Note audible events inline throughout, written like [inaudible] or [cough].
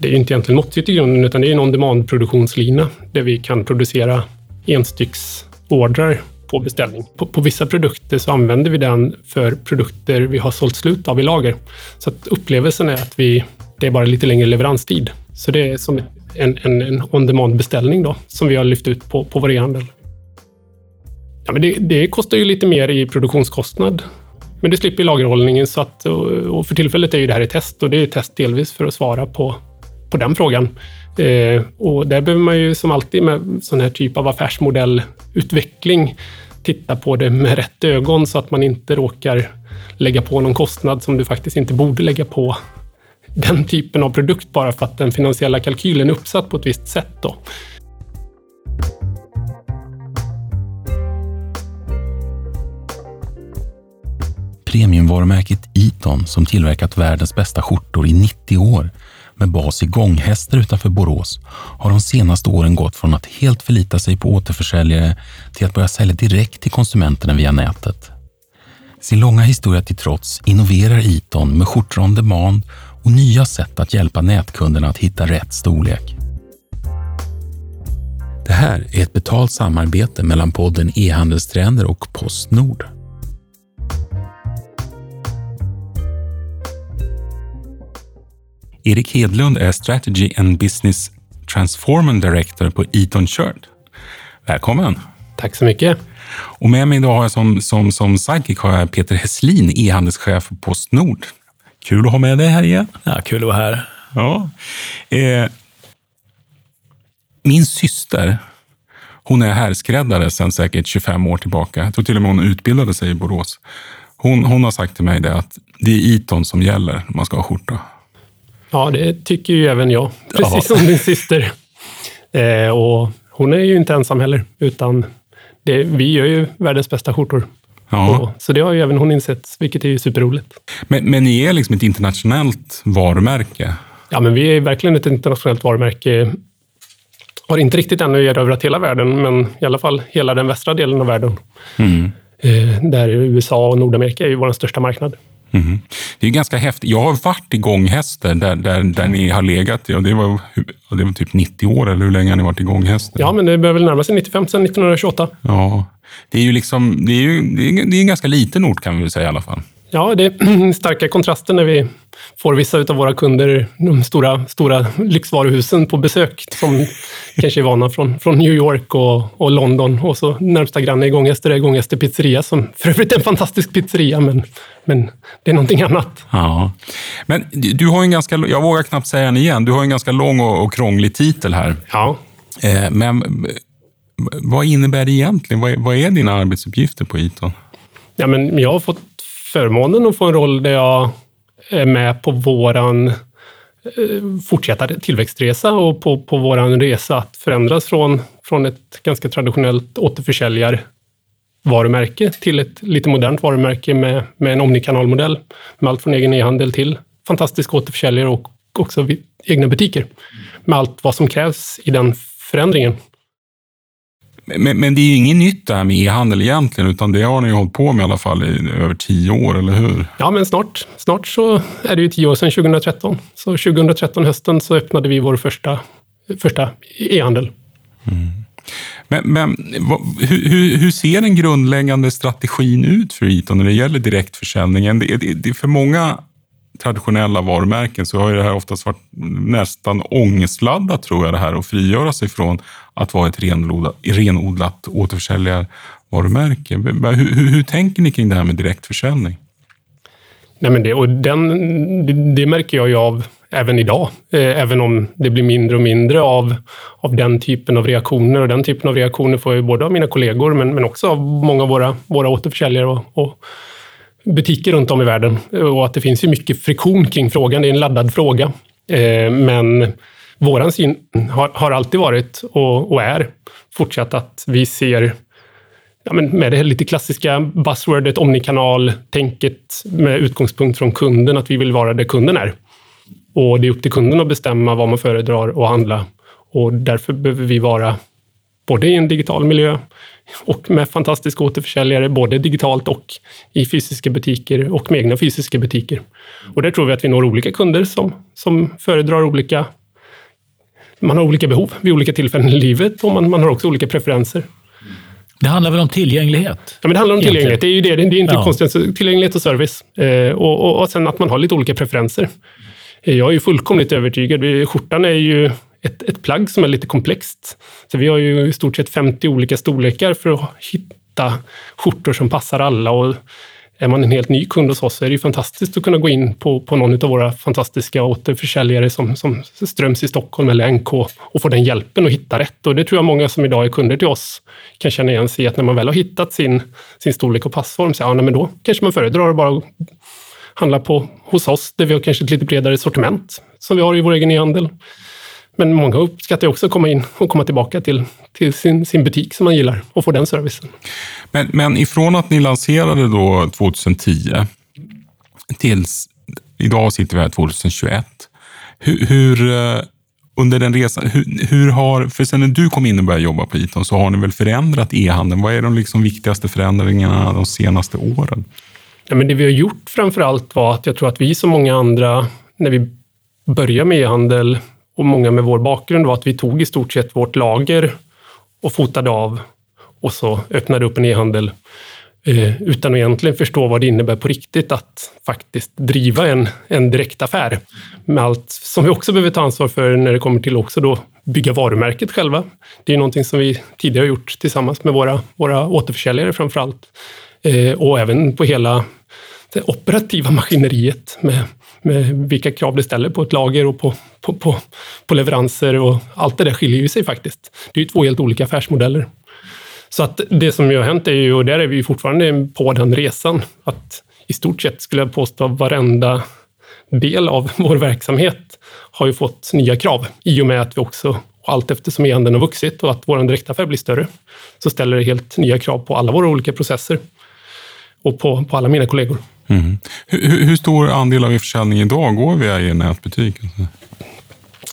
det är ju inte egentligen måttligt i grunden, utan det är en on-demand produktionslina där vi kan producera enstycksordrar på beställning. På, på, vissa produkter så använder vi den för produkter vi har sålt slut av i lager. Så att upplevelsen är att vi, det är bara lite längre leveranstid. Så det är som en, en, en on-demand beställning då, som vi har lyft ut på, på vår e-handel. Ja, men det, det, kostar ju lite mer i produktionskostnad. Men det slipper lagerhållningen så att, och för tillfället är ju det här ett test och det är ett test delvis för att svara på, på den frågan. Eh, och där behöver man ju som alltid med sån här typ av affärsmodellutveckling titta på det med rätt ögon så att man inte råkar lägga på någon kostnad som du faktiskt inte borde lägga på den typen av produkt bara för att den finansiella kalkylen är uppsatt på ett visst sätt. Då. Premiumvarumärket Eton som tillverkat världens bästa skjortor i 90 år med bas i gånghästar utanför Borås har de senaste åren gått från att helt förlita sig på återförsäljare till att börja sälja direkt till konsumenterna via nätet. Sin långa historia till trots innoverar Iton med skjortor on demand och nya sätt att hjälpa nätkunderna att hitta rätt storlek. Det här är ett betalt samarbete mellan podden E-handelstrender och Postnord. Erik Hedlund är Strategy and Business Transformation Director på Eton Shirt. Välkommen! Tack så mycket! Och med mig idag har jag som, som, som sidekick har jag Peter Hesslin, e-handelschef på Postnord. Kul att ha med dig här igen. Ja, kul att vara här. Ja. Eh, min syster, hon är härskräddare sedan säkert 25 år tillbaka. Jag tror till och med hon utbildade sig i Borås. Hon, hon har sagt till mig det att det är Eton som gäller när man ska ha skjorta. Ja, det tycker ju även jag. Precis ja. som din syster. Eh, och hon är ju inte ensam heller, utan det, vi gör ju världens bästa skjortor. Ja. Och, så det har ju även hon insett, vilket är ju superroligt. Men, men ni är liksom ett internationellt varumärke? Ja, men vi är verkligen ett internationellt varumärke. Har inte riktigt ännu erövrat hela världen, men i alla fall hela den västra delen av världen. Mm. Eh, där USA och Nordamerika är ju vår största marknad. Mm. Det är ganska häftigt. Jag har varit i gånghästen där, där, där ni har legat. Ja, det, var, det var typ 90 år, eller hur länge har ni varit i gånghästen? Ja, men det börjar väl närma sig 95, sedan 1928. Ja, det är ju liksom, det är ju det är, det är en ganska liten ort kan vi väl säga i alla fall. Ja, det är [clears throat] starka kontraster när vi får vissa av våra kunder, de stora, stora lyxvaruhusen på besök, som [laughs] kanske är vana från, från New York och, och London. Och så närmsta granne är Gånghester, är Gånghester pizzeria, som för övrigt är en fantastisk pizzeria, men, men det är någonting annat. Ja. Men du har en ganska, jag vågar knappt säga den igen, du har en ganska lång och, och krånglig titel här. Ja. Eh, men vad innebär det egentligen? Vad är, vad är dina arbetsuppgifter på Eton? Ja, men jag har fått förmånen att få en roll där jag är med på våran fortsätta fortsatta tillväxtresa och på, på våran resa att förändras från, från ett ganska traditionellt återförsäljarvarumärke till ett lite modernt varumärke med, med en omnikanalmodell med allt från egen e-handel till fantastiska återförsäljare och också egna butiker med allt vad som krävs i den förändringen. Men, men, det är ju inget nytt det här med e-handel egentligen, utan det har ni ju hållit på med i alla fall i över tio år, eller hur? Ja, men snart, snart så är det ju tio år sedan 2013. Så 2013 hösten så öppnade vi vår första, första e-handel. Mm. Men, men hur, hur, ser den grundläggande strategin ut för Eton när det gäller direktförsäljningen? Det, det, det, för många traditionella varumärken så har det här oftast varit nästan ångestladdat tror jag det här att frigöra sig från att vara ett renodlat, renodlat återförsäljarvarumärke. Hur, hur, hur tänker ni kring det här med direktförsäljning? Nej, men det, och den, det, det märker jag ju av även idag, eh, även om det blir mindre och mindre av, av den typen av reaktioner. Och den typen av reaktioner får jag ju både av mina kollegor, men, men också av många av våra, våra återförsäljare och, och butiker runt om i världen. Eh, och att det finns ju mycket friktion kring frågan. Det är en laddad fråga. Eh, men våran syn har, har alltid varit och, och, är fortsatt att vi ser ja, men med det här lite klassiska buzzwordet omnikanal-tänket med utgångspunkt från kunden, att vi vill vara där kunden är. Och det är upp till kunden att bestämma vad man föredrar att handla. Och därför behöver vi vara både i en digital miljö och med fantastiska återförsäljare, både digitalt och i fysiska butiker och med egna fysiska butiker. Och där tror vi att vi når olika kunder som, som föredrar olika man har olika behov vid olika tillfällen i livet och man, man har också olika preferenser. Det handlar väl om tillgänglighet? Ja, men det handlar om tillgänglighet. Det är ju det. Det är inte ja. konstigt. Tillgänglighet och service. Eh, och, och, och sen att man har lite olika preferenser. Jag är ju fullkomligt övertygad. Skjortan är ju ett, ett plagg som är lite komplext. Så vi har ju i stort sett 50 olika storlekar för att hitta skjortor som passar alla. Och är man en helt ny kund hos oss så är det ju fantastiskt att kunna gå in på, på någon av våra fantastiska återförsäljare som, som Ströms i Stockholm eller NK och få den hjälpen att hitta rätt. Och det tror jag många som idag är kunder till oss kan känna igen sig i att när man väl har hittat sin, sin storlek och passform, så ja, nej, men då kanske man föredrar att bara handla på hos oss, där vi har kanske ett lite bredare sortiment som vi har i vår egen e-handel. Men många uppskattar också att komma in och komma tillbaka till, till sin, sin butik som man gillar och få den servicen. Men, men ifrån att ni lanserade då 2010 tills idag sitter vi här 2021. Hur, hur eh, under den resan, hur, hur, har, för sen när du kom in och började jobba på Iton så har ni väl förändrat e-handeln? Vad är de liksom viktigaste förändringarna de senaste åren? Ja, men det vi har gjort framför allt var att jag tror att vi som många andra, när vi började med e-handel och många med vår bakgrund var att vi tog i stort sett vårt lager och fotade av och så öppnade upp en e-handel eh, utan att egentligen förstå vad det innebär på riktigt att faktiskt driva en, en direktaffär med allt som vi också behöver ta ansvar för när det kommer till också då bygga varumärket själva. Det är någonting som vi tidigare har gjort tillsammans med våra, våra återförsäljare framför allt. Eh, och även på hela det operativa maskineriet med med vilka krav det ställer på ett lager och på, på, på, på leveranser och allt det där skiljer ju sig faktiskt. Det är ju två helt olika affärsmodeller. Så att det som ju har hänt är ju, och där är vi fortfarande på den resan, att i stort sett skulle jag påstå varenda del av [laughs] vår verksamhet har ju fått nya krav i och med att vi också, allt eftersom e-handeln har vuxit och att vår direktaffär blir större, så ställer det helt nya krav på alla våra olika processer och på, på alla mina kollegor. Mm. Hur, hur, stor andel av er försäljning idag går via er nätbutik?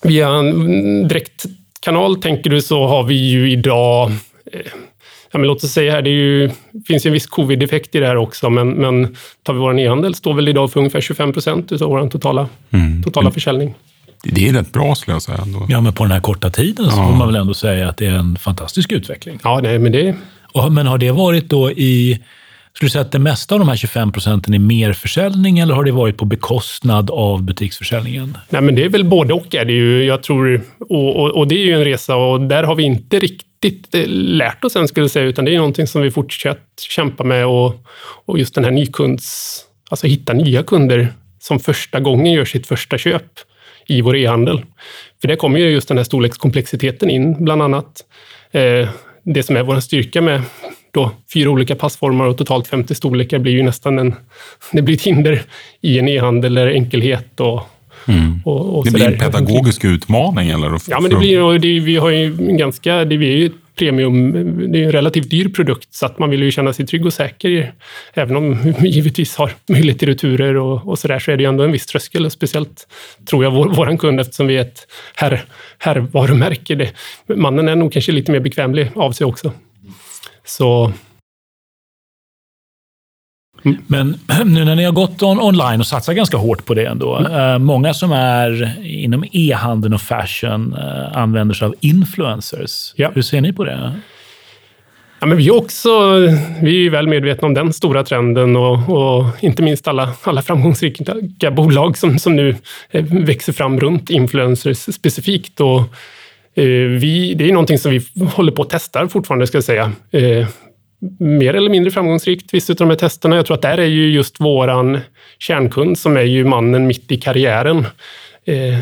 Via en direktkanal tänker du så har vi ju idag eh, Ja, men låt oss säga här, det ju, finns ju en viss covid-effekt i det här också, men, men tar vi vår e-handel står väl idag för ungefär 25 procent av vår totala, mm. totala försäljning. Det är rätt bra skulle jag säga. Ändå. Ja, men på den här korta tiden så får man väl ändå säga att det är en fantastisk utveckling. Ja, nej, men det... Och, men har det varit då i skulle du säga att det mesta av de här 25 procenten är merförsäljning eller har det varit på bekostnad av butiksförsäljningen? Nej, men det är väl både och. Är det ju, jag tror, och, och, och, det är ju en resa och där har vi inte riktigt eh, lärt oss än, skulle jag säga, utan det är någonting som vi fortsatt kämpa med och, och just den här nykunds... Alltså hitta nya kunder som första gången gör sitt första köp i vår e-handel. För det kommer ju just den här storlekskomplexiteten in, bland annat. Eh, det som är vår styrka med då fyra olika passformar och totalt 50 storlekar blir ju nästan en, [laughs] det blir ett hinder i en e-handel eller enkelhet och Mm. Och, och det blir en pedagogisk utmaning? Eller? Ja, men det blir, det, vi har ju ganska, det är ju premium, det är en relativt dyr produkt, så att man vill ju känna sig trygg och säker. Även om vi givetvis har [laughs] möjlighet till returer och, och så där, så är det ju ändå en viss tröskel. Speciellt, tror jag, vår, våran kund, eftersom vi är ett herr, herrvarumärke. Det, mannen är nog kanske lite mer bekvämlig av sig också. Så Mm. Men [clears throat] nu när ni har gått on online och satsat ganska hårt på det ändå. Mm. Eh, många som är inom e-handeln och fashion eh, använder sig av influencers. Ja. Hur ser ni på det? Ja, men vi, är också, vi är väl medvetna om den stora trenden och, och, inte minst alla, alla framgångsrika bolag som, som nu eh, växer fram runt influencers specifikt. Och, Eh, vi, det är någonting som vi håller på att testa fortfarande, ska jag säga. Eh, mer eller mindre framgångsrikt, vissa av de här testerna. Jag tror att där är ju just våran kärnkund, som är ju mannen mitt i karriären, eh,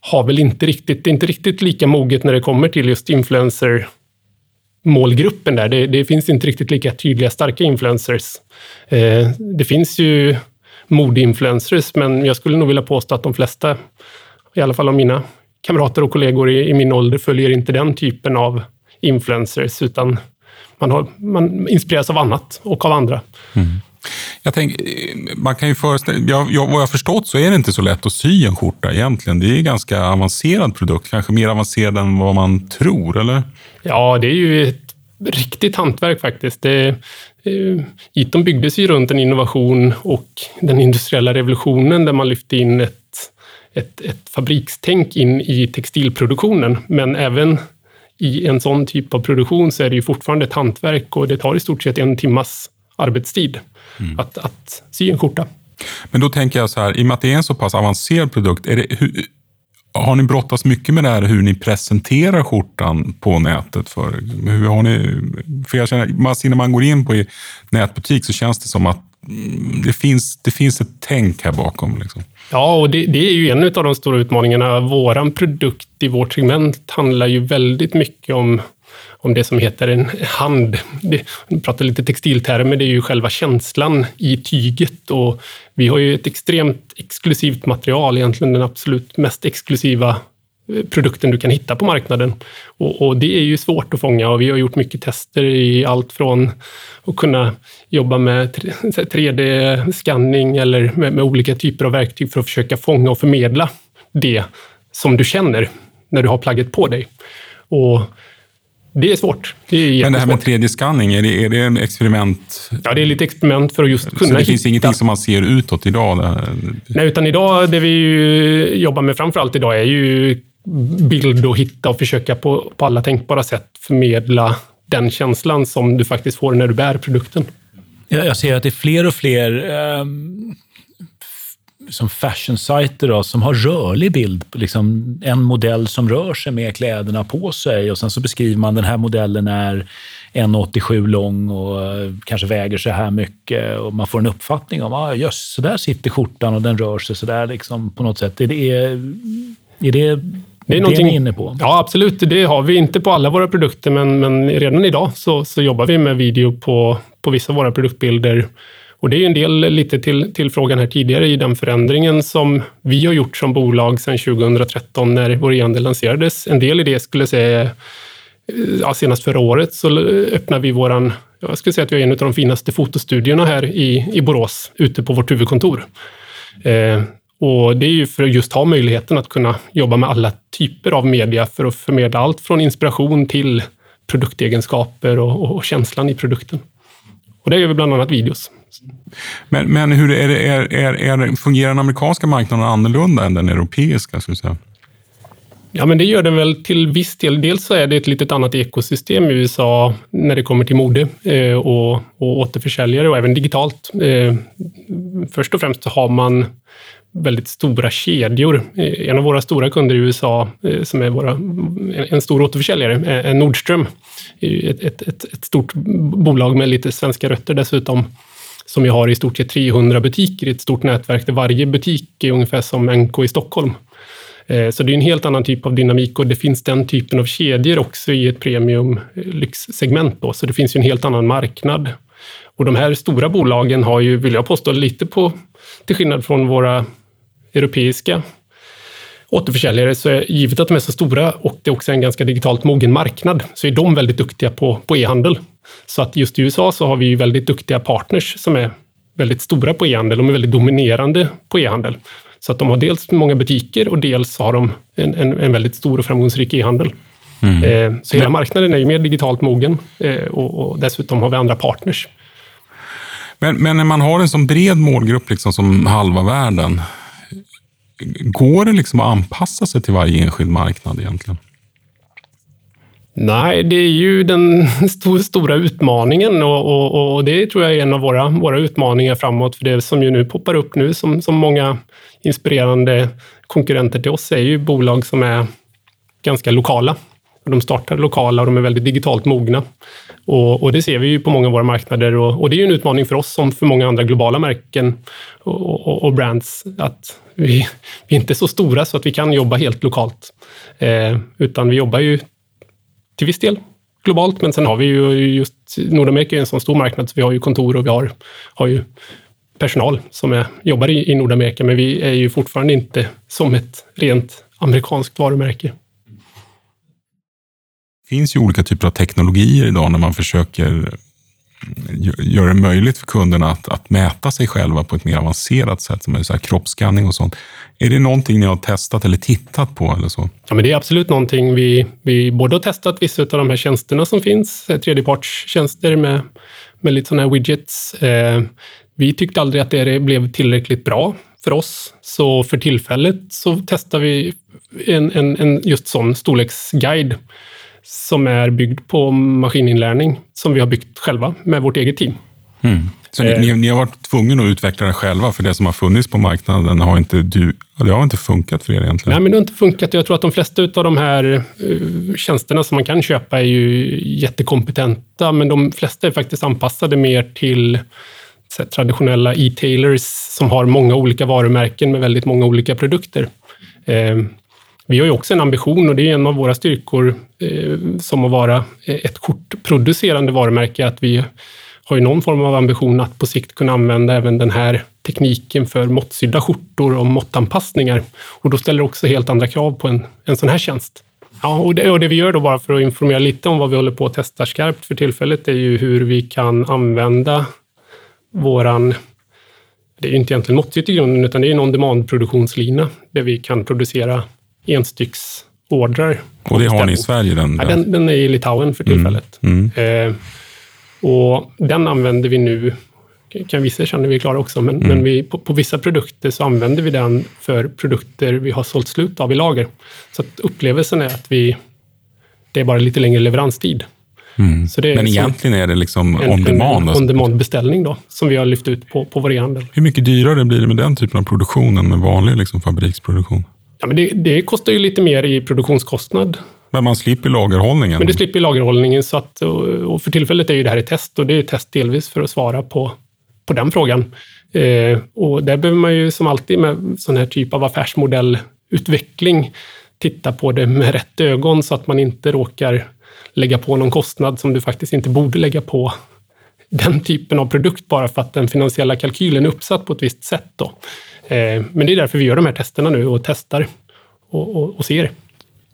har väl inte riktigt, det är inte riktigt lika moget när det kommer till just influencer målgruppen där. Det, det finns inte riktigt lika tydliga, starka influencers. Eh, det finns ju modeinfluencers, men jag skulle nog vilja påstå att de flesta, i alla fall av mina kamrater och kollegor i, i min ålder, följer inte den typen av influencers, utan man, har, man inspireras av annat och av andra. Mm. Jag tänk, man kan ju föreställa, jag, jag, vad jag förstått så är det inte så lätt att sy en skjorta egentligen. Det är en ganska avancerad produkt, kanske mer avancerad än vad man tror, eller? Ja, det är ju ett riktigt hantverk faktiskt. Det, eh, Iton byggdes ju runt en innovation och den industriella revolutionen där man lyfte in ett ett, ett fabrikstänk in i textilproduktionen. Men även i en sån typ av produktion så är det ju fortfarande ett hantverk och det tar i stort sett en timmas arbetstid mm. att, att sy en skjorta. Men då tänker jag så här, i och med att det är en så pass avancerad produkt, är det, hur, har ni brottats mycket med det här hur ni presenterar skjortan på nätet? För, hur har ni, för jag känner, när man går in på nätbutik så känns det som att det finns, det finns ett tänk här bakom. Liksom. Ja, och det, det, är ju en av de stora utmaningarna. Vår produkt i vårt segment handlar ju väldigt mycket om om det som heter en hand. Det, vi pratar lite textiltermer, det är ju själva känslan i tyget och vi har ju ett extremt exklusivt material, egentligen den absolut mest exklusiva produkten du kan hitta på marknaden. Och, och, det är ju svårt att fånga och vi har gjort mycket tester i allt från att kunna jobba med 3D-skanning [laughs] eller med, med, olika typer av verktyg för att försöka fånga och förmedla det som du känner när du har plagget på dig. Och det är svårt. Det är Men det här med 3D-skanning, är det, är det en experiment? Ja, det är lite experiment för att just kunna Så det finns ingenting som man ser utåt idag? Nej, utan idag, det vi jobbar med framför allt idag är ju bild och hitta och försöka på, på alla tänkbara sätt förmedla den känslan som du faktiskt får när du bär produkten. Jag ser att det är fler och fler um som fashion-sajter som har rörlig bild. Liksom en modell som rör sig med kläderna på sig och sen så beskriver man den här modellen är 1,87 lång och eh, kanske väger så här mycket och man får en uppfattning om, ah, just så där sitter skjortan och den rör sig så där liksom på något sätt. Är det, är det det är någonting, ni inne på? Ja, absolut. Det har vi inte på alla våra produkter, men, men redan idag så, så jobbar vi med video på, på vissa av våra produktbilder och det är en del lite till, till frågan här tidigare i den förändringen som vi har gjort som bolag sedan 2013 när vår e-handel lanserades. En del i det skulle jag säga, ja, senast förra året så öppnade vi våran, jag skulle säga att vi har en av de finaste fotostudiorna här i, i Borås, ute på vårt huvudkontor. Eh, och det är ju för att just ha möjligheten att kunna jobba med alla typer av media för att förmedla allt från inspiration till produktegenskaper och, och känslan i produkten. Och det gör vi bland annat videos. Men, men hur är det, är, är, är, fungerar den amerikanska marknaden annorlunda än den europeiska? Skulle säga? Ja, men det gör den väl till viss del. Dels så är det ett lite annat ekosystem i USA när det kommer till mode eh, och, och återförsäljare och även digitalt. Eh, först och främst så har man väldigt stora kedjor. Eh, en av våra stora kunder i USA, eh, som är våra, en stor återförsäljare, eh, är Nordström. Ett, ett, ett, ett stort bolag med lite svenska rötter dessutom som ju har i stort sett 300 butiker i ett stort nätverk där varje butik är ungefär som NK i Stockholm. Så det är en helt annan typ av dynamik och det finns den typen av kedjor också i ett premium lyxsegment. Då, så det finns ju en helt annan marknad. Och de här stora bolagen har ju, vill jag påstå, lite på, till skillnad från våra europeiska återförsäljare, så är, givet att de är så stora och det är också en ganska digitalt mogen marknad, så är de väldigt duktiga på, på e-handel. Så att just i USA så har vi ju väldigt duktiga partners som är väldigt stora på e-handel. De är väldigt dominerande på e-handel. Så att de har dels många butiker och dels har de en, en, en väldigt stor och framgångsrik e-handel. Mm. Eh, så hela marknaden är ju mer digitalt mogen eh, och, och, dessutom har vi andra partners. Men, men när man har en så bred målgrupp liksom som halva världen, går det liksom att anpassa sig till varje enskild marknad egentligen? Nej, det är ju den [laughs] stor, stora utmaningen och, och, och, det tror jag är en av våra, våra utmaningar framåt. För det som ju nu poppar upp nu, som, som många inspirerande konkurrenter till oss, är ju bolag som är ganska lokala. De startar lokala och de är väldigt digitalt mogna. Och, och det ser vi ju på många av våra marknader och, och, det är ju en utmaning för oss som för många andra globala märken och, och brands att vi, vi är inte så stora så att vi kan jobba helt lokalt. Eh, utan vi jobbar ju till viss del globalt, men sen har vi ju just Nordamerika är en sån stor marknad, så vi har ju kontor och vi har, har ju personal som är, jobbar i, i Nordamerika, men vi är ju fortfarande inte som ett rent amerikanskt varumärke. Det finns ju olika typer av teknologier idag när man försöker mm, göra det möjligt för kunderna att, att mäta sig själva på ett mer avancerat sätt, som så här kroppsskanning och sånt. Är det någonting ni har testat eller tittat på? Eller så? Ja, men det är absolut någonting vi, vi både har testat vissa av de här tjänsterna som finns, eh, tredjepartstjänster med, med lite sådana här widgets. Eh, vi tyckte aldrig att det blev tillräckligt bra för oss. Så för tillfället så testar vi en, en, en just sån storleksguide som är byggd på maskininlärning som vi har byggt själva med vårt eget team. Mm. Så ni, ni, ni, har varit tvungna att utveckla det själva, för det som har funnits på marknaden har inte, du, det har inte funkat för er egentligen? Nej, men det har inte funkat. Jag tror att de flesta av de här uh, tjänsterna som man kan köpa är ju jättekompetenta, men de flesta är faktiskt anpassade mer till här, traditionella e-tailers som har många olika varumärken med väldigt många olika produkter. Vi har ju också en ambition och det är en av våra styrkor eh, som att vara eh, ett kortproducerande varumärke, att vi har ju någon form av ambition att på sikt kunna använda även den här tekniken för måttsydda skjortor och måttanpassningar. Och då ställer det också helt andra krav på en, en sån här tjänst. Ja, och det, och det vi gör då, bara för att informera lite om vad vi håller på att testa skarpt för tillfället, är ju hur vi kan använda våran det är ju inte egentligen måttsytt i grunden, utan det är en on-demand-produktionslina där vi kan producera enstycksordrar. Och det har ni i Sverige? Den, ja, den, den är i Litauen för tillfället. Mm. Mm. Eh, och den använder vi nu, kan vissa känner vi är klara också, men, mm. men vi, på, på, vissa produkter så använder vi den för produkter vi har sålt slut av i lager. Så upplevelsen är att vi, det är bara lite längre leveranstid. Mm. men egentligen är det liksom en, on demand? En on demand beställning då, som vi har lyft ut på, på vår e-handel. Hur mycket dyrare blir det med den typen av produktion än med vanlig liksom, fabriksproduktion? Ja, men det, det kostar ju lite mer i produktionskostnad. Men man slipper lagerhållningen? Men du slipper lagerhållningen. Så att, och för tillfället är ju det här ett test och det är ett test delvis för att svara på, på den frågan. Eh, och där behöver man ju som alltid med sån här typ av affärsmodellutveckling titta på det med rätt ögon så att man inte råkar lägga på någon kostnad som du faktiskt inte borde lägga på den typen av produkt bara för att den finansiella kalkylen är uppsatt på ett visst sätt. Då. Eh, men det är därför vi gör de här testerna nu och testar och, och, och ser.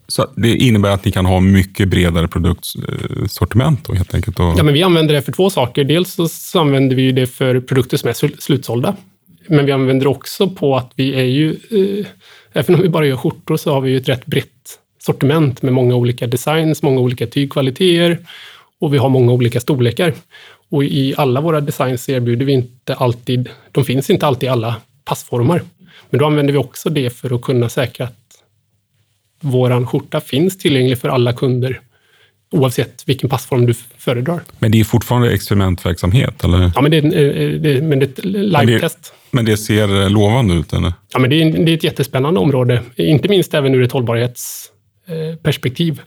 Så det innebär att ni kan ha mycket bredare produktsortiment då, helt enkelt? Och... Ja, men vi använder det för två saker. Dels så använder vi det för produkter som är slutsålda. Men vi använder också på att vi är ju, eh, även om vi bara gör skjortor, så har vi ju ett rätt brett sortiment med många olika designs, många olika tygkvaliteter och vi har många olika storlekar. Och i alla våra designs erbjuder vi inte alltid, de finns inte alltid i alla passformar. Men då använder vi också det för att kunna säkra att vår skjorta finns tillgänglig för alla kunder oavsett vilken passform du föredrar. Men det är fortfarande experimentverksamhet? Eller? Ja, men det är, eh, det, men det är ett live-test. Men det ser lovande ut? Eller? Ja, men det är, det är ett jättespännande område. Inte minst även ur ett hållbarhetsperspektiv.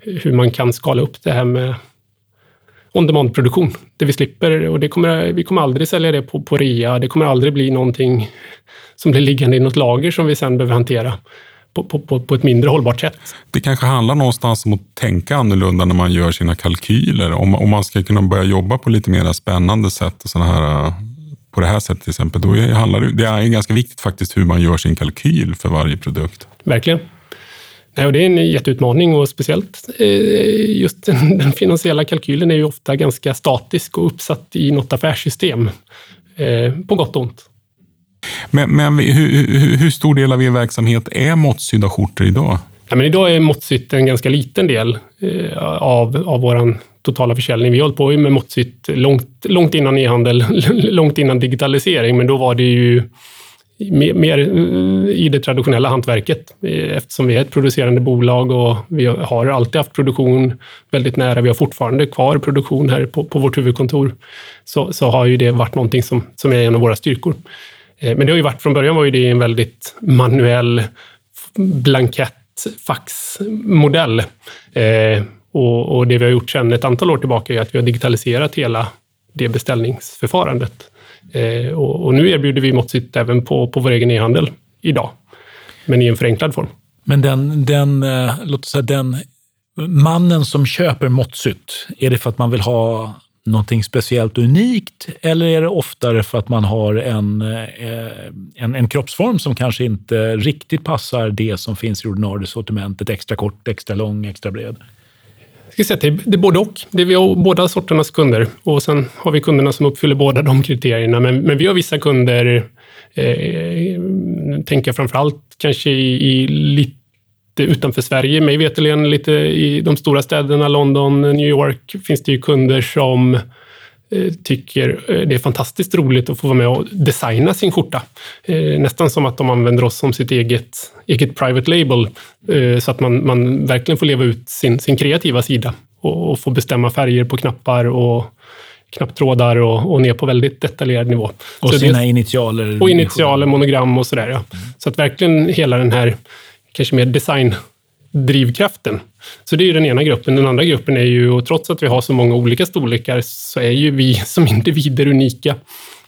Hur man kan skala upp det här med on-demand-produktion. Det vi slipper, och det kommer, vi kommer aldrig sälja det på, på rea. Det kommer aldrig bli någonting som blir liggande i något lager som vi sen behöver hantera på, på, på, ett mindre hållbart sätt. Det kanske handlar någonstans om att tänka annorlunda när man gör sina kalkyler. Om, om man ska kunna börja jobba på lite mer spännande sätt, och såna här, på det här sättet till exempel, då handlar det, det är ganska viktigt faktiskt hur man gör sin kalkyl för varje produkt. Verkligen. Nej, och det är en jätteutmaning och speciellt eh, just den, [laughs] den, finansiella kalkylen är ju ofta ganska statisk och uppsatt i något affärssystem. Eh, på gott och ont. Men, men hur, hur, stor del av er verksamhet är måttsydda skjortor idag? Ja, men idag är måttsytt en ganska liten del eh, av, av vår totala försäljning. Vi har hållit på med måttsytt långt, långt innan e-handel, [laughs] långt innan digitalisering, men då var det ju mer, mer eh, i det traditionella hantverket eh, eftersom vi är ett producerande bolag och vi har alltid haft produktion väldigt nära. Vi har fortfarande kvar produktion här på, på vårt huvudkontor. Så, så har ju det varit någonting som, som är en av våra styrkor. Eh, men det har ju varit, från början var ju det en väldigt manuell blankett faxmodell. Eh, och, och, det vi har gjort sedan ett antal år tillbaka är att vi har digitaliserat hela det beställningsförfarandet. Eh, och, och, nu erbjuder vi måttsitt även på, på vår egen e-handel idag, men i en förenklad form. Men den, den, eh, låt säga den mannen som köper måttsytt, är det för att man vill ha någonting speciellt unikt eller är det oftare för att man har en, eh, en, en kroppsform som kanske inte riktigt passar det som finns i ordinarie sortimentet? Extra kort, extra lång, extra bred? Jag ska säga det är både och. Det är vi har båda sorternas kunder och sen har vi kunderna som uppfyller båda de kriterierna. Men, men vi har vissa kunder, eh, tänker framför allt kanske i, i lite utanför Sverige. Mig veterligen lite i de stora städerna, London, New York, finns det ju kunder som eh, tycker det är fantastiskt roligt att få vara med och designa sin skjorta. Nästan som att de använder oss som sitt eget, eget private label, så att man, man verkligen får leva ut sin, sin kreativa sida och, och få bestämma färger på knappar och knapptrådar och, och ner på väldigt detaljerad nivå. Och så sina det, initialer. Och initialer, monogram och sådär. Ja. Mm. Så att verkligen hela den här, kanske mer drivkraften. Så det är ju den ena gruppen. Den andra gruppen är ju, och trots att vi har så många olika storlekar, så är ju vi [laughs] som individer unika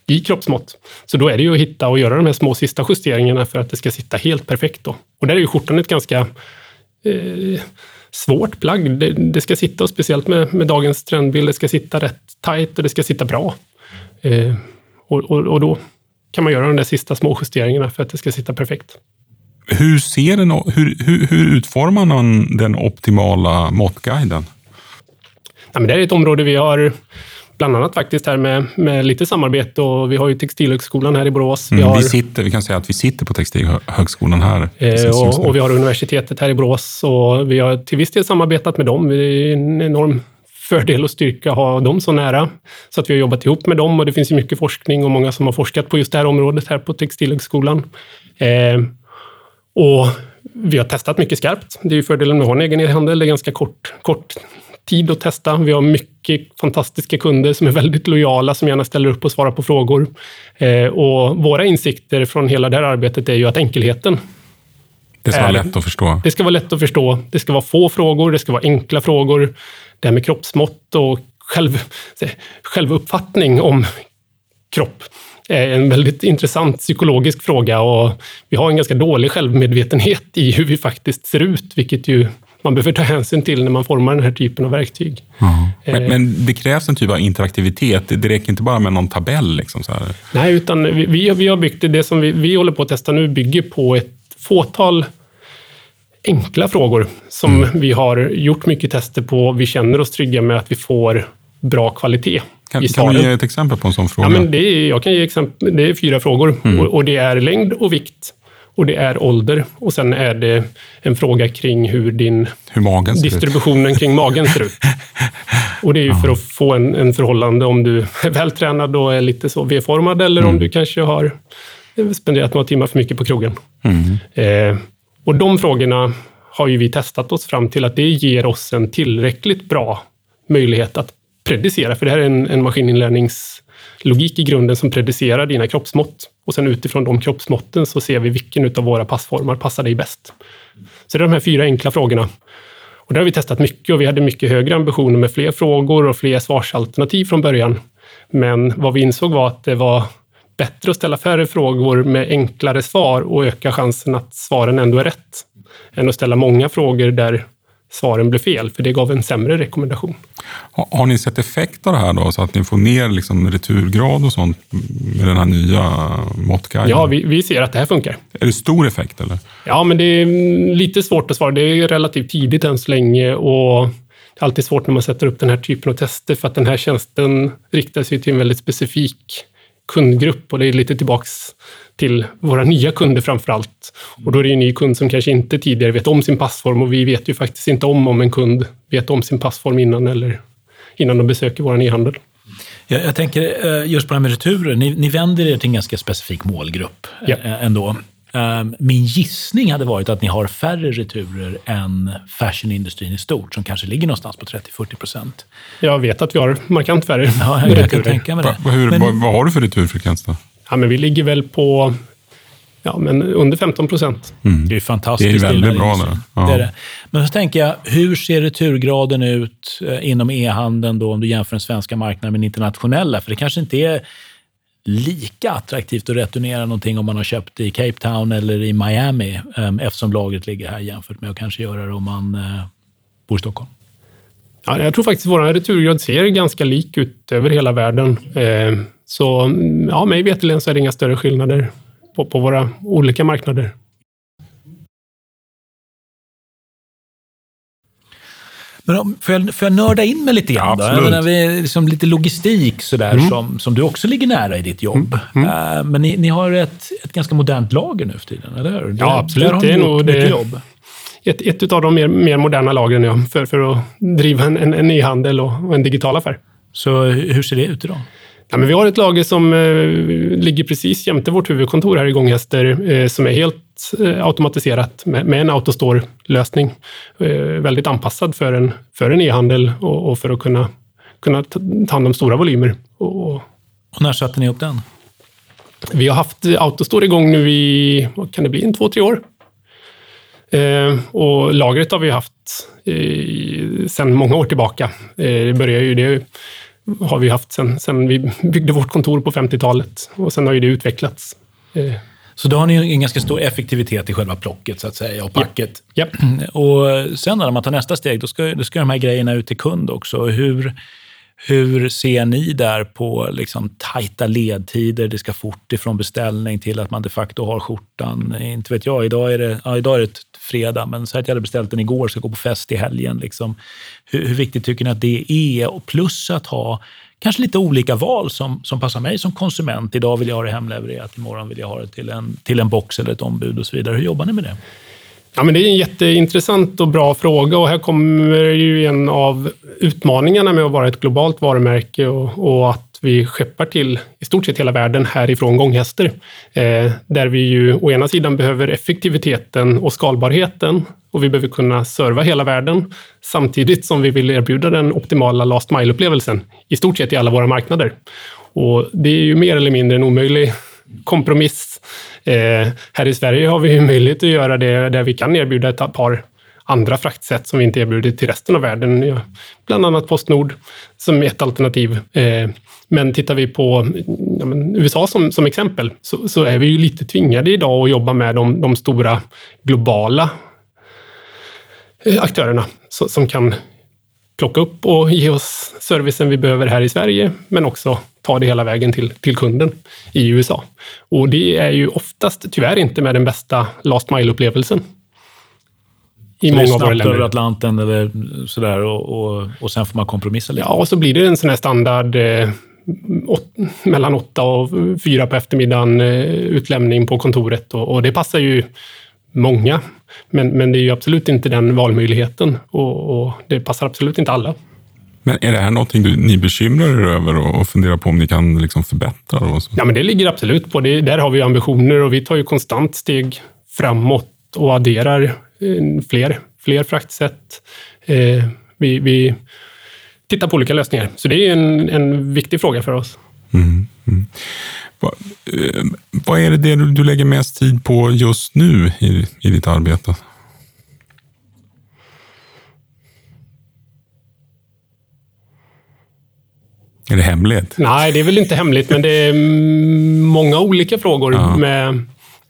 i kroppsmått. Så då är det ju att hitta och göra de här små sista justeringarna för att det ska sitta helt perfekt. Då. Och där är ju skjortan ett ganska eh, svårt plagg. Det, det, ska sitta, och speciellt med, med dagens trendbild, det ska sitta rätt tajt och det ska sitta bra. Eh, och, och, och, då kan man göra de där sista små justeringarna för att det ska sitta perfekt. Hur, ser den, hur, hur, hur utformar man den optimala måttguiden? Ja, men det är ett område vi har bland annat faktiskt här med, med lite samarbete och vi har ju Textilhögskolan här i Borås. Vi, mm, har, vi, sitter, vi kan säga att vi sitter på Textilhögskolan här. Eh, och, och, vi har universitetet här i Borås och vi har till viss del samarbetat med dem. Det är en enorm fördel och styrka att ha dem så nära. Så att vi har jobbat ihop med dem och det finns ju mycket forskning och många som har forskat på just det här området här på Textilhögskolan. Eh, och vi har testat mycket skarpt. Det är ju fördelen med att ha en egen e-handel. Det är ganska kort, kort tid att testa. Vi har mycket fantastiska kunder som är väldigt lojala, som gärna ställer upp och svarar på frågor. Eh, och våra insikter från hela det här arbetet är ju att enkelheten det ska vara lätt att förstå. Det ska vara lätt att förstå. Det ska vara få frågor, det ska vara enkla frågor. Det här med kroppsmått och själv, [laughs] självuppfattning om kropp är en väldigt intressant psykologisk fråga och vi har en ganska dålig självmedvetenhet i hur vi faktiskt ser ut, vilket ju man behöver ta hänsyn till när man formar den här typen av verktyg. Mm. Men, men, det krävs en typ av interaktivitet. Det räcker inte bara med någon tabell? Liksom så här. Nej, utan vi, vi har byggt det som vi, vi håller på att testa nu bygger på ett fåtal enkla frågor som mm. vi har gjort mycket tester på. Vi känner oss trygga med att vi får bra kvalitet. Kan, kan du ge ett exempel på en sån fråga? Ja, men det är, jag kan ge exempel. Det är fyra frågor mm. och, och, det är längd och vikt och det är ålder och sen är det en fråga kring hur din hur distributionen kring magen ser ut. [laughs] Och det är ju för att få en, en förhållande om du är vältränad och är lite så V-formad eller mm. om du kanske har spenderat några timmar för mycket på krogen. Mm. Eh, och de frågorna har ju vi testat oss fram till att det ger oss en tillräckligt bra möjlighet att predicera, för det här är en, en maskininlärningslogik i grunden som predicerar dina kroppsmått. Och sen utifrån de kroppsmåtten så ser vi vilken av våra passformar passar dig bäst. Så det är de här fyra enkla frågorna. Och det har vi testat mycket och vi hade mycket högre ambitioner med fler frågor och fler svarsalternativ från början. Men vad vi insåg var att det var bättre att ställa färre frågor med enklare svar och öka chansen att svaren ändå är rätt, än att ställa många frågor där svaren blev fel, för det gav en sämre rekommendation. Har, ni sett effekt av det här då, så att ni får ner liksom returgrad och sånt med den här nya måttguiden? Ja, vi, vi ser att det här funkar. Är det stor effekt eller? Ja, men det är lite svårt att svara. Det är relativt tidigt än så länge och det är alltid svårt när man sätter upp den här typen av tester för att den här tjänsten riktar sig till en väldigt specifik kundgrupp och det är lite tillbaks till våra nya kunder framför allt. Och då är det en ny kund som kanske inte tidigare vet om sin passform och vi vet ju faktiskt inte om om en kund vet om sin passform innan eller innan de besöker vår e-handel. Jag, jag, tänker eh, just på det här med returer. Ni, ni vänder er till en ganska specifik målgrupp ja. Eh, ändå. Ehm, min gissning hade varit att ni har färre returer än fashionindustrin i stort, som kanske ligger någonstans på 30-40 procent. Jag vet att vi har markant färre ja, jag kan tänka mig det. Va, hur, men, vad, vad har du för returfrekvens då? Ja, men vi ligger väl på ja, men under 15 procent. Mm. Det är fantastiskt. Det är väldigt bra. Det. Ja. det, är det. Men så tänker jag, hur ser returgraden ut eh, inom e-handeln då, om du jämför den svenska marknaden med den internationella? För det kanske inte är lika attraktivt att returnera någonting om man har köpt i Cape Town eller i Miami, ehm, eftersom lagret ligger här jämfört med att kanske göra det om man eh, bor i Stockholm. Ja, jag tror faktiskt att vår returgrad ser ganska lik ut över hela världen. Ehm, så ja, mig veterligen så är det inga större skillnader på, på våra olika marknader. Men får jag, får jag nörda in mig lite grann? Ja, då? Jag vi, liksom lite logistik sådär, mm. som, som du också ligger nära i ditt jobb. Mm. Mm. Uh, men ni, ni har ett, ett ganska modernt lager nu för tiden, eller hur? Ja, absolut. Där har det är nog det, jobb. Ett, ett av de mer, mer moderna lagren ja, för, för att driva en, en, en e-handel och, och en digital affär. Så hur ser det ut idag? Ja, men vi har ett lager som eh, ligger precis jämte vårt huvudkontor här i Gånghäster, eh, som är helt eh, automatiserat med, med en autostore-lösning. Eh, väldigt anpassad för en, för en e-handel och, och, för att kunna, kunna ta hand om stora volymer. Och, och när satte ni upp den? Vi har haft Autostore igång nu i, vad kan det bli, en två, tre år. Eh, och lagret har vi haft eh, sedan många år tillbaka. Eh, det började ju, det har vi haft sedan, sedan vi byggde vårt kontor på 50-talet och sen har ju det utvecklats. Eh. Så då har ni en ganska stor effektivitet i själva plocket så att säga och packet. Ja. ja. [clears throat] Och sen när man tar nästa steg, då ska, då ska de här grejerna ut till kund också. Hur, hur ser ni där på liksom tajta ledtider? Det ska fort ifrån beställning till att man de facto har skjortan. Inte vet jag, idag är det, ja, idag är det fredag, men så att jag hade beställt den igår, ska gå på fest i helgen. Liksom. Hur, hur, viktigt tycker ni att det är? Och plus att ha kanske lite olika val som, som passar mig som konsument. Idag vill jag ha det hemlevererat, imorgon vill jag ha det till en, till en box eller ett ombud och så vidare. Hur jobbar ni med det? Ja, men det är en jätteintressant och bra fråga och här kommer ju en av utmaningarna med att vara ett globalt varumärke och, och att vi skeppar till i stort sett hela världen härifrån gånghäster. Eh, där vi ju å ena sidan behöver effektiviteten och skalbarheten och vi behöver kunna serva hela världen samtidigt som vi vill erbjuda den optimala last mile-upplevelsen i stort sett i alla våra marknader. Och det är ju mer eller mindre en omöjlig kompromiss. Eh, här i Sverige har vi ju möjlighet att göra det där vi kan erbjuda ett par andra fraktsätt som vi inte erbjuder till resten av världen. Ja, bland annat Postnord som ett alternativ. Eh, men tittar vi på ja, USA som, som exempel så, så, är vi ju lite tvingade idag att jobba med de, de stora globala eh, aktörerna som, som kan plocka upp och ge oss servicen vi behöver här i Sverige, men också ta det hela vägen till, till kunden i USA. Och det är ju oftast tyvärr inte med den bästa last mile-upplevelsen. I så många av våra länder. över Atlanten eller sådär och, och, och sen får man kompromissa lite? Ja, och så blir det en sån här standard eh, åt, mellan åtta och fyra på eftermiddagen eh, utlämning på kontoret och, och, det passar ju många. Men, men det är ju absolut inte den valmöjligheten och, och det passar absolut inte alla. Men är det här någonting du, ni bekymrar er över och, och funderar på om ni kan liksom förbättra? Och så? Ja, men det ligger absolut på det. Där har vi ambitioner och vi tar ju konstant steg framåt och adderar eh, fler, fler fraktsätt. Eh, vi, vi tittar på olika lösningar. Så det är en, en viktig fråga för oss. Mm, mm. Vad, eh, vad är det, det du, du lägger mest tid på just nu i, i ditt arbete? Är det hemligt? Nej, det är väl inte hemligt, men det är många olika frågor ja. med,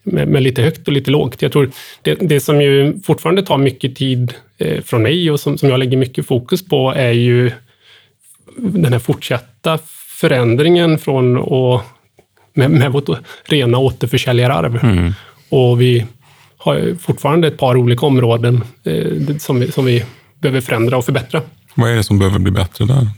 med, med, lite högt och lite lågt. Jag tror det, det som ju fortfarande tar mycket tid eh, från mig och som, som jag lägger mycket fokus på är ju den här fortsatta förändringen från att, med, med vårt rena återförsäljararv. Mm. Och vi har fortfarande ett par olika områden eh, som, vi, som vi behöver förändra och förbättra. Vad är det som behöver bli bättre där?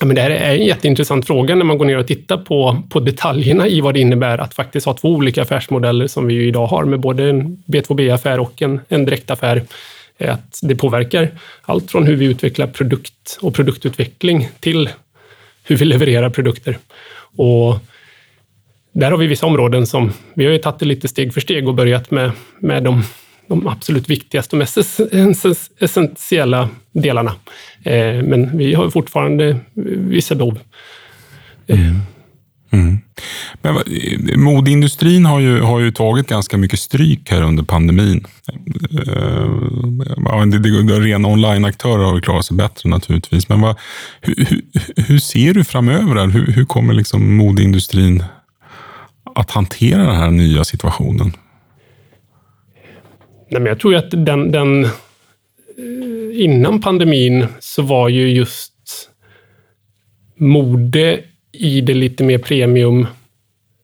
Ja, men det här är en jätteintressant fråga när man går ner och tittar på, på detaljerna i vad det innebär att faktiskt ha två olika affärsmodeller som vi idag har med både en B2B-affär och en, en direktaffär. Att det påverkar allt från hur vi utvecklar produkt och produktutveckling till hur vi levererar produkter. Och där har vi vissa områden som vi har ju tagit det lite steg för steg och börjat med, med de de absolut viktigaste och mest essentiella delarna. Eh, men vi har fortfarande vissa behov. Mm. Mm. Men, modeindustrin har ju, har ju tagit ganska mycket stryk här under pandemin. Eh, det, det, rena onlineaktörer har ju klarat sig bättre naturligtvis. Men vad, hur, hur, hur, ser du framöver? Hur, hur kommer liksom modeindustrin att hantera den här nya situationen? Nej, men jag tror att den, den, eh, innan pandemin så var ju just mode i det lite mer premium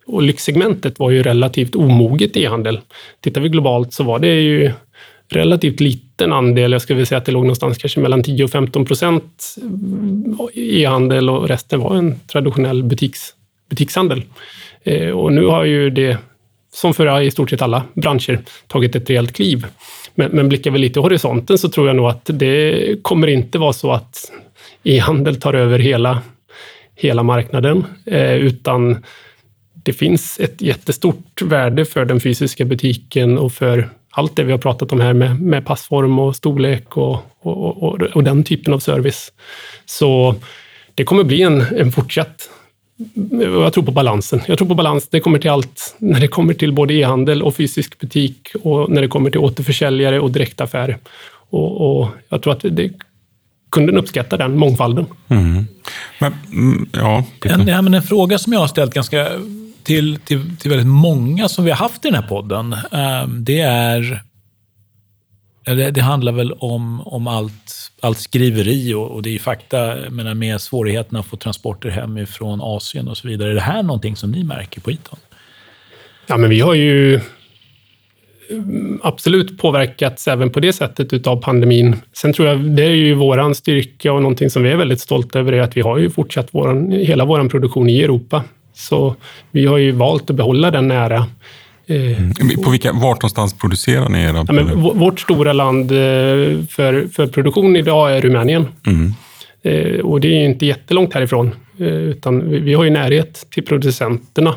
och lyxsegmentet var ju relativt omoget e-handel. Tittar vi globalt så var det ju relativt liten andel. Jag skulle säga att det låg någonstans kanske mellan 10 och 15 procent e-handel och resten var en traditionell butiks, butikshandel. Eh, och nu har ju det som för i stort sett alla branscher, tagit ett rejält kliv. Men, men blickar vi lite i horisonten så tror jag nog att det kommer inte vara så att e-handel tar över hela, hela marknaden, eh, utan det finns ett jättestort värde för den fysiska butiken och för allt det vi har pratat om här med, med passform och storlek och, och, och, och, den typen av service. Så det kommer bli en, en fortsatt jag tror på balansen. Jag tror på balans. Det kommer till allt. När det kommer till både e-handel och fysisk butik och när det kommer till återförsäljare och direktaffärer. Och, och jag tror att det, kunden uppskattar den mångfalden. Mm. Men, mm, ja, en, ja, men en fråga som jag har ställt ganska till, till, till väldigt många som vi har haft i den här podden, ehm, det är det, det handlar väl om, om allt, allt skriveri och, och det är ju fakta menar, med svårigheterna att få transporter hemifrån Asien och så vidare. Är det här någonting som ni märker på Iton? Ja, men vi har ju mm, absolut påverkats även på det sättet utav pandemin. Sen tror jag det är ju våran styrka och någonting som vi är väldigt stolta över är att vi har ju fortsatt våran, hela vår produktion i Europa. Så vi har ju valt att behålla den nära Mm. På vilka, vart någonstans producerar ni era? Ja, men vårt stora land eh, för, för produktion idag är Rumänien. Mm. Eh, och det är inte jättelångt härifrån, eh, utan vi har ju närhet till producenterna.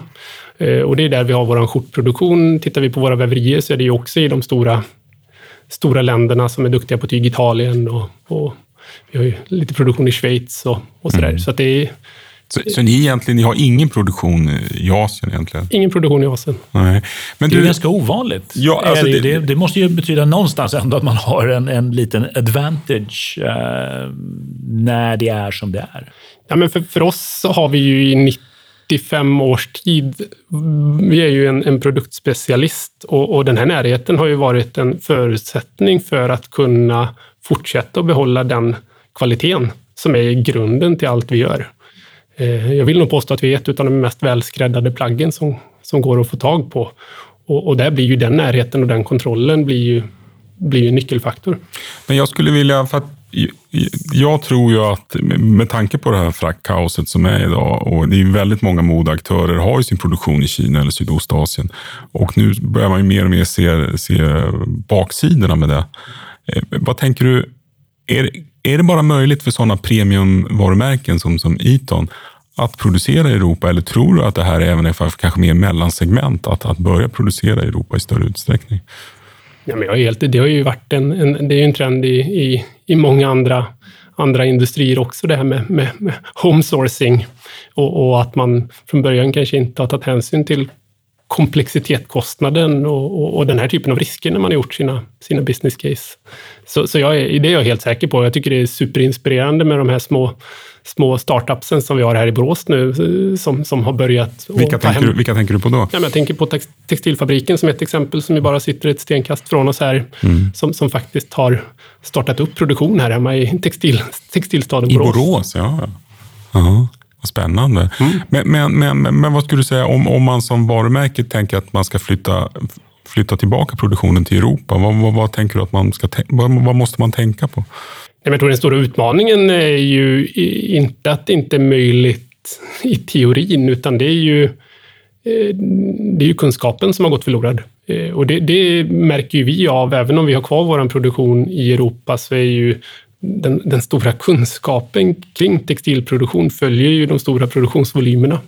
Och det är där vi har vår skjortproduktion. Tittar vi på våra väverier så är det ju också i de stora, stora länderna som är duktiga på tyg, Italien och, och vi har ju lite produktion i Schweiz och, och sådär. Mm. Så att det är så, så ni, egentligen, ni har ingen produktion i Asien egentligen? Ingen produktion i Asien. Nej. Men det är du, ganska ovanligt. Ja, alltså det, det, det, måste ju betyda någonstans ändå att man har en, en liten advantage eh, när det är som det är. Ja, men för, för oss så har vi ju i 95 års tid, vi är ju en, en produktspecialist och, och den här närheten har ju varit en förutsättning för att kunna fortsätta att behålla den kvaliteten som är grunden till allt vi gör. Eh, jag vill nog påstå att vi är ett av de mest välskräddade plaggen som, som går att få tag på. Och, och där blir ju den närheten och den kontrollen blir ju, blir ju en nyckelfaktor. Men jag skulle vilja, för att jag tror ju att med tanke på det här fraktkaoset som är idag och det är väldigt många modeaktörer har ju sin produktion i Kina eller Sydostasien och nu börjar man ju mer och mer se, se baksidorna med det. Eh, vad tänker du? Är, är det bara möjligt för sådana premiumvarumärken som, som Eton att producera i Europa eller tror du att det här är även är för kanske mer mellansegment att, att börja producera i Europa i större utsträckning? Ja, men jag är helt, det har ju varit en, en, det är en trend i, i, i många andra, andra industrier också, det här med, med, med homesourcing och, och, att man från början kanske inte har tagit hänsyn till komplexitetskostnaden och, och, och, den här typen av risker när man har gjort sina, sina business case. Så, så jag är, det är jag helt säker på. Jag tycker det är superinspirerande med de här små, små startupsen som vi har här i Borås nu, som, som har börjat... Vilka tänker, du, vilka tänker du på då? Ja, jag tänker på Textilfabriken som ett exempel, som ju bara sitter ett stenkast från oss här, mm. som, som faktiskt har startat upp produktion här hemma i textil, textilstaden Borås. I Borås, ja. Aha. Vad spännande. Mm. Men, men, men, men, vad skulle du säga om, om man som varumärke tänker att man ska flytta, flytta tillbaka produktionen till Europa? Vad, vad, vad tänker du att man ska vad, vad måste man tänka på? Jag tror den stora utmaningen är ju inte att det inte är möjligt i teorin, utan det är ju, eh, det är ju kunskapen som har gått förlorad. Eh, och det, det märker vi av, även om vi har kvar vår produktion i Europa, så är ju den, den, stora kunskapen kring textilproduktion följer ju de stora produktionsvolymerna.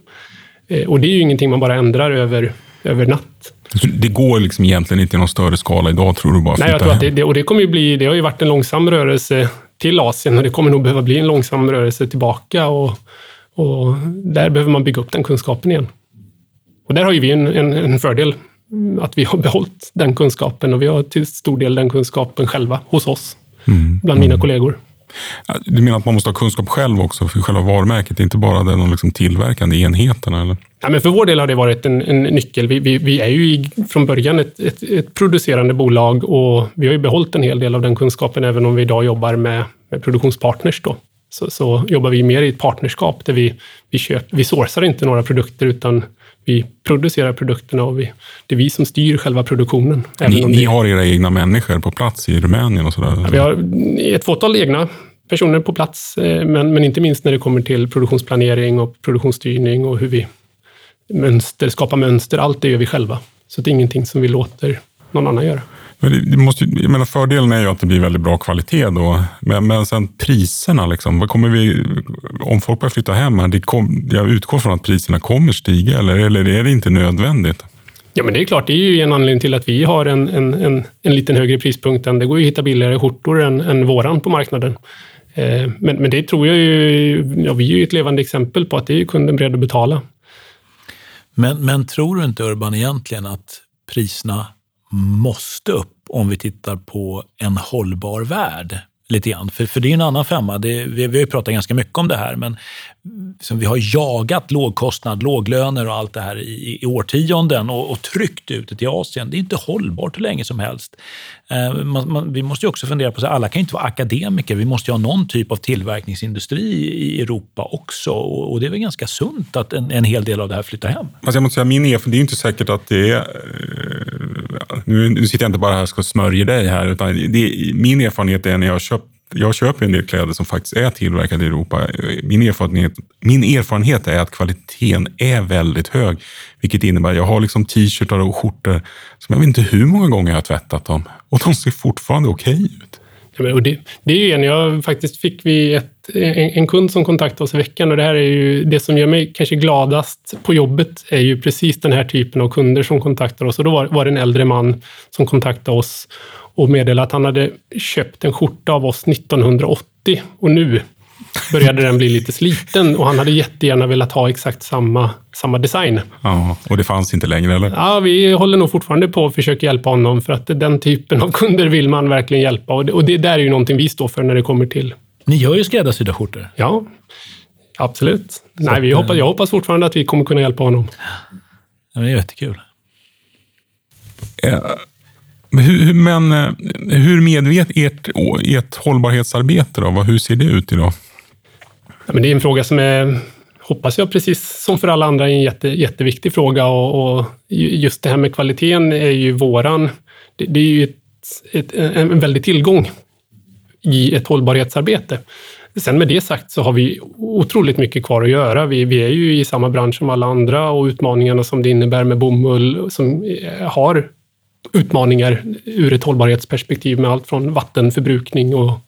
Eh, och det är ju ingenting man bara ändrar över, över natt. Det går liksom egentligen inte i någon större skala idag, tror du? bara Nej, jag tror att det, det, och det kommer ju bli, det har ju varit en långsam rörelse till Asien och det kommer nog behöva bli en långsam rörelse tillbaka och, och där behöver man bygga upp den kunskapen igen. Och där har ju vi en, en, en fördel, att vi har behållit den kunskapen och vi har till stor del den kunskapen själva hos oss mm. bland mina kollegor. Du menar att man måste ha kunskap själv också för själva varumärket, inte bara den liksom tillverkande enheten? Eller? Ja, men för vår del har det varit en, en nyckel. Vi, vi, vi, är ju i, från början ett, ett, ett, producerande bolag och vi har ju behållit en hel del av den kunskapen, även om vi idag jobbar med, med produktionspartners. Då. Så, så, jobbar vi mer i ett partnerskap där vi, vi, köper, vi sourcar inte några produkter, utan vi producerar produkterna och vi, det är vi som styr själva produktionen. Ni, ni har era egna människor på plats i Rumänien och sådär? Vi har ett fåtal egna personer på plats, eh, men, men inte minst när det kommer till produktionsplanering och produktionsstyrning och hur vi mönster, skapar mönster. Allt det gör vi själva. Så det är ingenting som vi låter någon annan göra. Men det, måste, jag menar, fördelen är ju att det blir väldigt bra kvalitet då. Men, men sen priserna, liksom, vad kommer vi, om folk börjar flytta hem, här, det kom, jag utgår från att priserna kommer stiga eller, eller är det inte nödvändigt? Ja, men det är klart, det är ju en anledning till att vi har en, en, en, en liten högre prispunkt. Än, det går ju att hitta billigare skjortor än, än våran på marknaden. Eh, men, men det tror jag ju, ja, vi är ju ett levande exempel på att det är kunden beredd att betala. Men, men tror du inte Urban egentligen att priserna måste upp om vi tittar på en hållbar värld? lite grann. För, för det är en annan femma. Det, vi, vi har ju pratat ganska mycket om det här, men liksom, vi har jagat lågkostnad, låglöner och allt det här i, i årtionden och, och tryckt ut det till Asien. Det är inte hållbart hur länge som helst. Eh, man, man, vi måste ju också fundera på, att alla kan inte vara akademiker. Vi måste ju ha någon typ av tillverkningsindustri i Europa också. Och, och det är väl ganska sunt att en, en, hel del av det här flyttar hem. Alltså jag måste säga, min erfarenhet, det är inte säkert att det är... Eh, nu, nu sitter jag inte bara här och smörjer dig här, utan det, min erfarenhet är när jag har köpt jag köper en del kläder som faktiskt är tillverkade i Europa. Min erfarenhet, min erfarenhet är att kvaliteten är väldigt hög, vilket innebär att jag har liksom t-shirtar och skjortor som jag vet inte hur många gånger jag har tvättat dem och de ser fortfarande okej okay ut. Ja, och det, det är ju en, jag faktiskt fick vi ett, en, en, kund som kontaktade oss i veckan och det här är ju det som gör mig kanske gladast på jobbet är ju precis den här typen av kunder som kontaktar oss och då var, var det en äldre man som kontaktade oss och meddelade att han hade köpt en skjorta av oss 1980 och nu började den bli lite sliten och han hade jättegärna velat ha exakt samma, samma design. Ja, och det fanns inte längre eller? Ja, vi håller nog fortfarande på att försöka hjälpa honom för att den typen av kunder vill man verkligen hjälpa och det, och det där är ju någonting vi står för när det kommer till... Ni gör ju skräddarsydda skjortor. Ja, absolut. Så Nej, vi hoppas, jag hoppas fortfarande att vi kommer kunna hjälpa honom. Ja, det är jättekul. Ja. Hur, men eh, hur medvetet ert, ert hållbarhetsarbete då? Hur ser det ut idag? Ja, men det är en fråga som är, hoppas jag, precis som för alla andra, en jätte, jätteviktig fråga. Och, och just det här med kvaliteten är ju våran... Det, det är ju ett, ett, en väldig tillgång i ett hållbarhetsarbete. Sen med det sagt så har vi otroligt mycket kvar att göra. Vi, vi är ju i samma bransch som alla andra och utmaningarna som det innebär med bomull som har utmaningar ur ett hållbarhetsperspektiv med allt från vattenförbrukning och,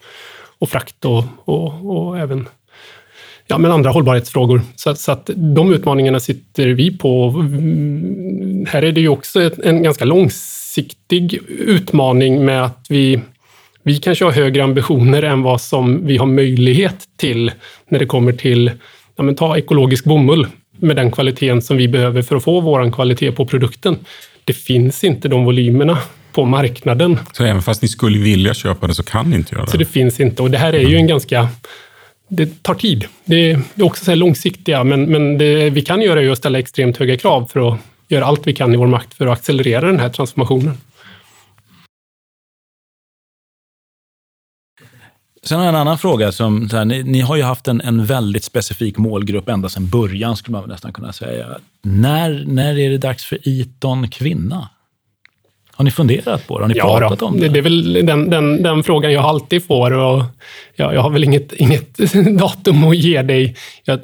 och frakt och, och, och även ja, men andra hållbarhetsfrågor. Så, så, att de utmaningarna sitter vi på. Mm, här är det ju också en ganska långsiktig utmaning med att vi, vi kanske har högre ambitioner än vad som vi har möjlighet till när det kommer till ja, men ta ekologisk bomull med den kvaliteten som vi behöver för att få vår kvalitet på produkten det finns inte de volymerna på marknaden. Så även fast ni skulle vilja köpa det så kan ni inte göra det? Så det finns inte och det här är ju en ganska det tar tid. Det är också så långsiktiga, men, men det vi kan göra är att ställa extremt höga krav för att göra allt vi kan i vår makt för att accelerera den här transformationen. Sen har jag en annan fråga. Som, här, ni, ni, har ju haft en, en väldigt specifik målgrupp ända sedan början, skulle man nästan kunna säga. När, när är det dags för Iton kvinna? Har ni funderat på det? Har ni ja, pratat då. om det? Det är väl den, den, den frågan jag alltid får. Och ja, jag har väl inget, inget [laughs] datum att ge dig. Jag,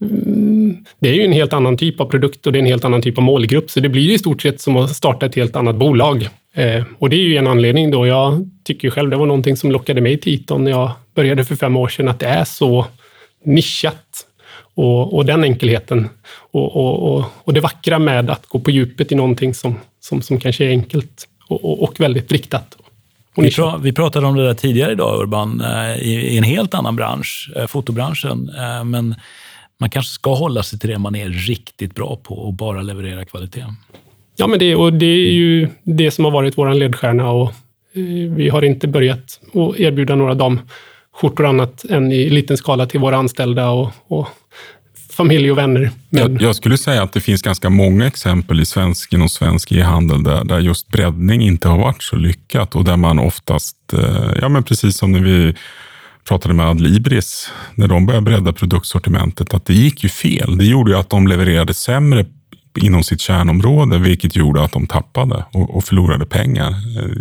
mm, det är ju en helt annan typ av produkt och det är en helt annan typ av målgrupp, så det blir i stort sett som att starta ett helt annat bolag. Eh, och det är ju en anledning då. Jag tycker själv det var någonting som lockade mig till Eton när jag började för fem år sedan, att det är så nischat. Och, och den enkelheten och, och, och, det vackra med att gå på djupet i någonting som, som, som kanske är enkelt och, och väldigt riktat. Vi, pra, vi, pratade om det där tidigare idag, Urban, eh, i, i en helt annan bransch, eh, fotobranschen. Men man kanske ska hålla sig till det man är riktigt bra på och bara leverera kvalitet. Ja, men det, och det är ju det som har varit vår ledstjärna och vi har inte börjat att erbjuda några damskjortor annat än i liten skala till våra anställda och, och familj och vänner. Men... Jag, jag, skulle säga att det finns ganska många exempel i svensk, inom svensk e-handel där, där just breddning inte har varit så lyckat och där man oftast, eh, ja men precis som när vi pratade med Adlibris, när de började bredda produktsortimentet, att det gick ju fel. Det gjorde ju att de levererade sämre inom sitt kärnområde, vilket gjorde att de tappade och, och förlorade pengar.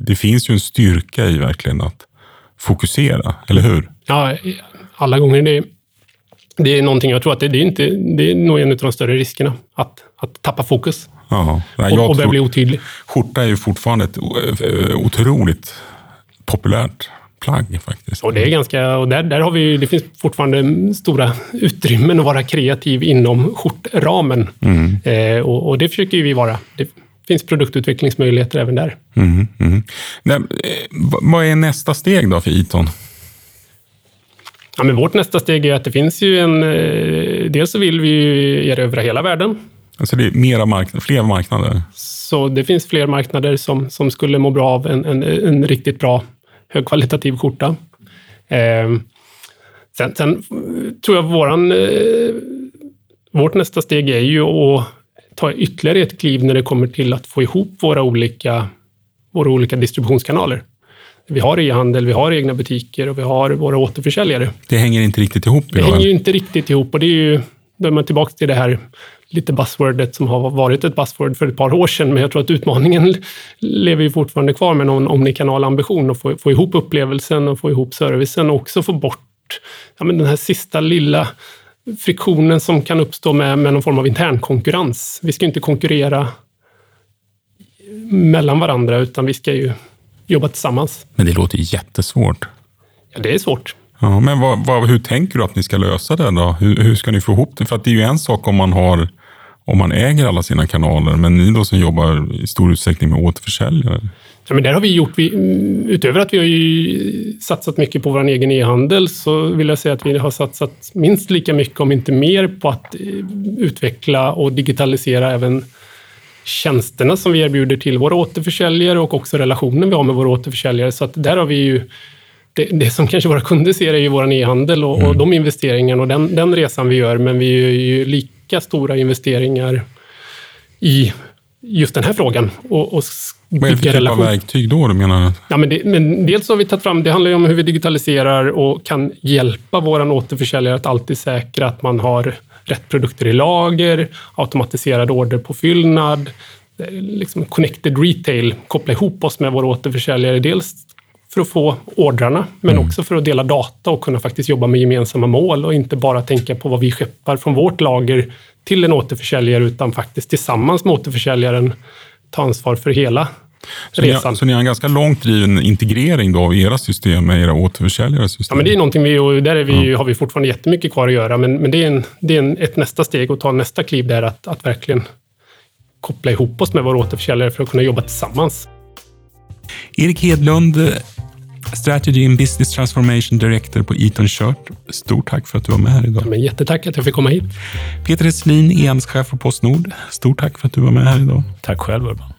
Det finns ju en styrka i verkligen att fokusera, eller hur? Ja, alla gånger. Det det är någonting jag tror att det, det, är, inte, det är nog en av de större riskerna, att, att tappa fokus. Ja, och, och börja bli otydlig. Skjorta är ju fortfarande ett eh, otroligt populärt plagg faktiskt. Och det är ganska, och där, där har vi, det finns fortfarande stora utrymmen att vara kreativ inom skjortramen. Mm. Eh, och, och, det försöker vi vara. Det finns produktutvecklingsmöjligheter även där. Mm, mm. Nej, eh, vad är nästa steg då för Iton? Ja, men vårt nästa steg är att det finns ju en... Eh, dels så vill vi erövra hela världen. Alltså det är mera marknad, fler marknader? Så det finns fler marknader som, som skulle må bra av en, en, en riktigt bra högkvalitativ skjorta. Eh, sen, sen, tror jag våran, eh, vårt nästa steg är ju att ta ytterligare ett kliv när det kommer till att få ihop våra olika, våra olika distributionskanaler. Vi har e-handel, vi har egna butiker och vi har våra återförsäljare. Det hänger inte riktigt ihop idag? Det hänger ju inte riktigt ihop och det är ju, då är man tillbaka till det här lite buzzwordet som har varit ett buzzword för ett par år sedan, men jag tror att utmaningen lever ju fortfarande kvar med någon omnikanalambition och få, få ihop upplevelsen och få ihop servicen och också få bort ja, men den här sista lilla friktionen som kan uppstå med, med någon form av intern konkurrens. Vi ska inte konkurrera mellan varandra, utan vi ska ju jobba tillsammans. Men det låter jättesvårt. Ja, det är svårt. Ja, men vad, vad, hur tänker du att ni ska lösa det då? Hur, hur, ska ni få ihop det? För det är ju en sak om man har om man äger alla sina kanaler, men ni då som jobbar i stor utsträckning med återförsäljare? Ja, men där har vi gjort, vi, utöver att vi har satsat mycket på vår egen e-handel, så vill jag säga att vi har satsat minst lika mycket, om inte mer, på att eh, utveckla och digitalisera även tjänsterna som vi erbjuder till våra återförsäljare och också relationen vi har med våra återförsäljare. Så att där har vi ju det, det, som kanske våra kunder ser är ju vår e-handel och, mm. och de investeringarna och den, den, resan vi gör, men vi gör ju lika stora investeringar i just den här frågan. Och, och Vad är det för typ av verktyg då, du menar? Ja, men, det, men dels har vi tagit fram, det handlar ju om hur vi digitaliserar och kan hjälpa våra återförsäljare att alltid säkra att man har rätt produkter i lager, automatiserad orderpåfyllnad, liksom connected retail, koppla ihop oss med våra återförsäljare. Dels för att få ordrarna, men mm. också för att dela data och kunna faktiskt jobba med gemensamma mål och inte bara tänka på vad vi skeppar från vårt lager till en återförsäljare, utan faktiskt tillsammans med återförsäljaren ta ansvar för hela så resan. Ni har, så ni har en ganska långt driven integrering då av era system med era återförsäljares system? Ja, men det är någonting vi, och där är vi, ja. har vi fortfarande jättemycket kvar att göra, men, men det är, en, det är en, ett nästa steg att ta nästa kliv där, att, att verkligen koppla ihop oss med våra återförsäljare för att kunna jobba tillsammans. Erik Hedlund, Strategy and Business Transformation Director på Eton Shirt. Stort tack för att du var med här idag. Men jättetack att jag fick komma hit. Peter Esslin, e-handelschef på Postnord. Stort tack för att du var med här idag. Tack själv Urban.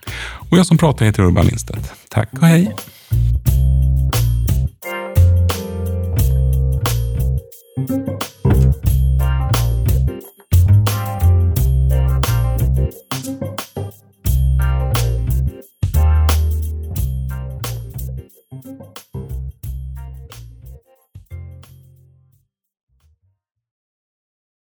Och jag som pratar heter Urban Lindstedt. Tack och hej.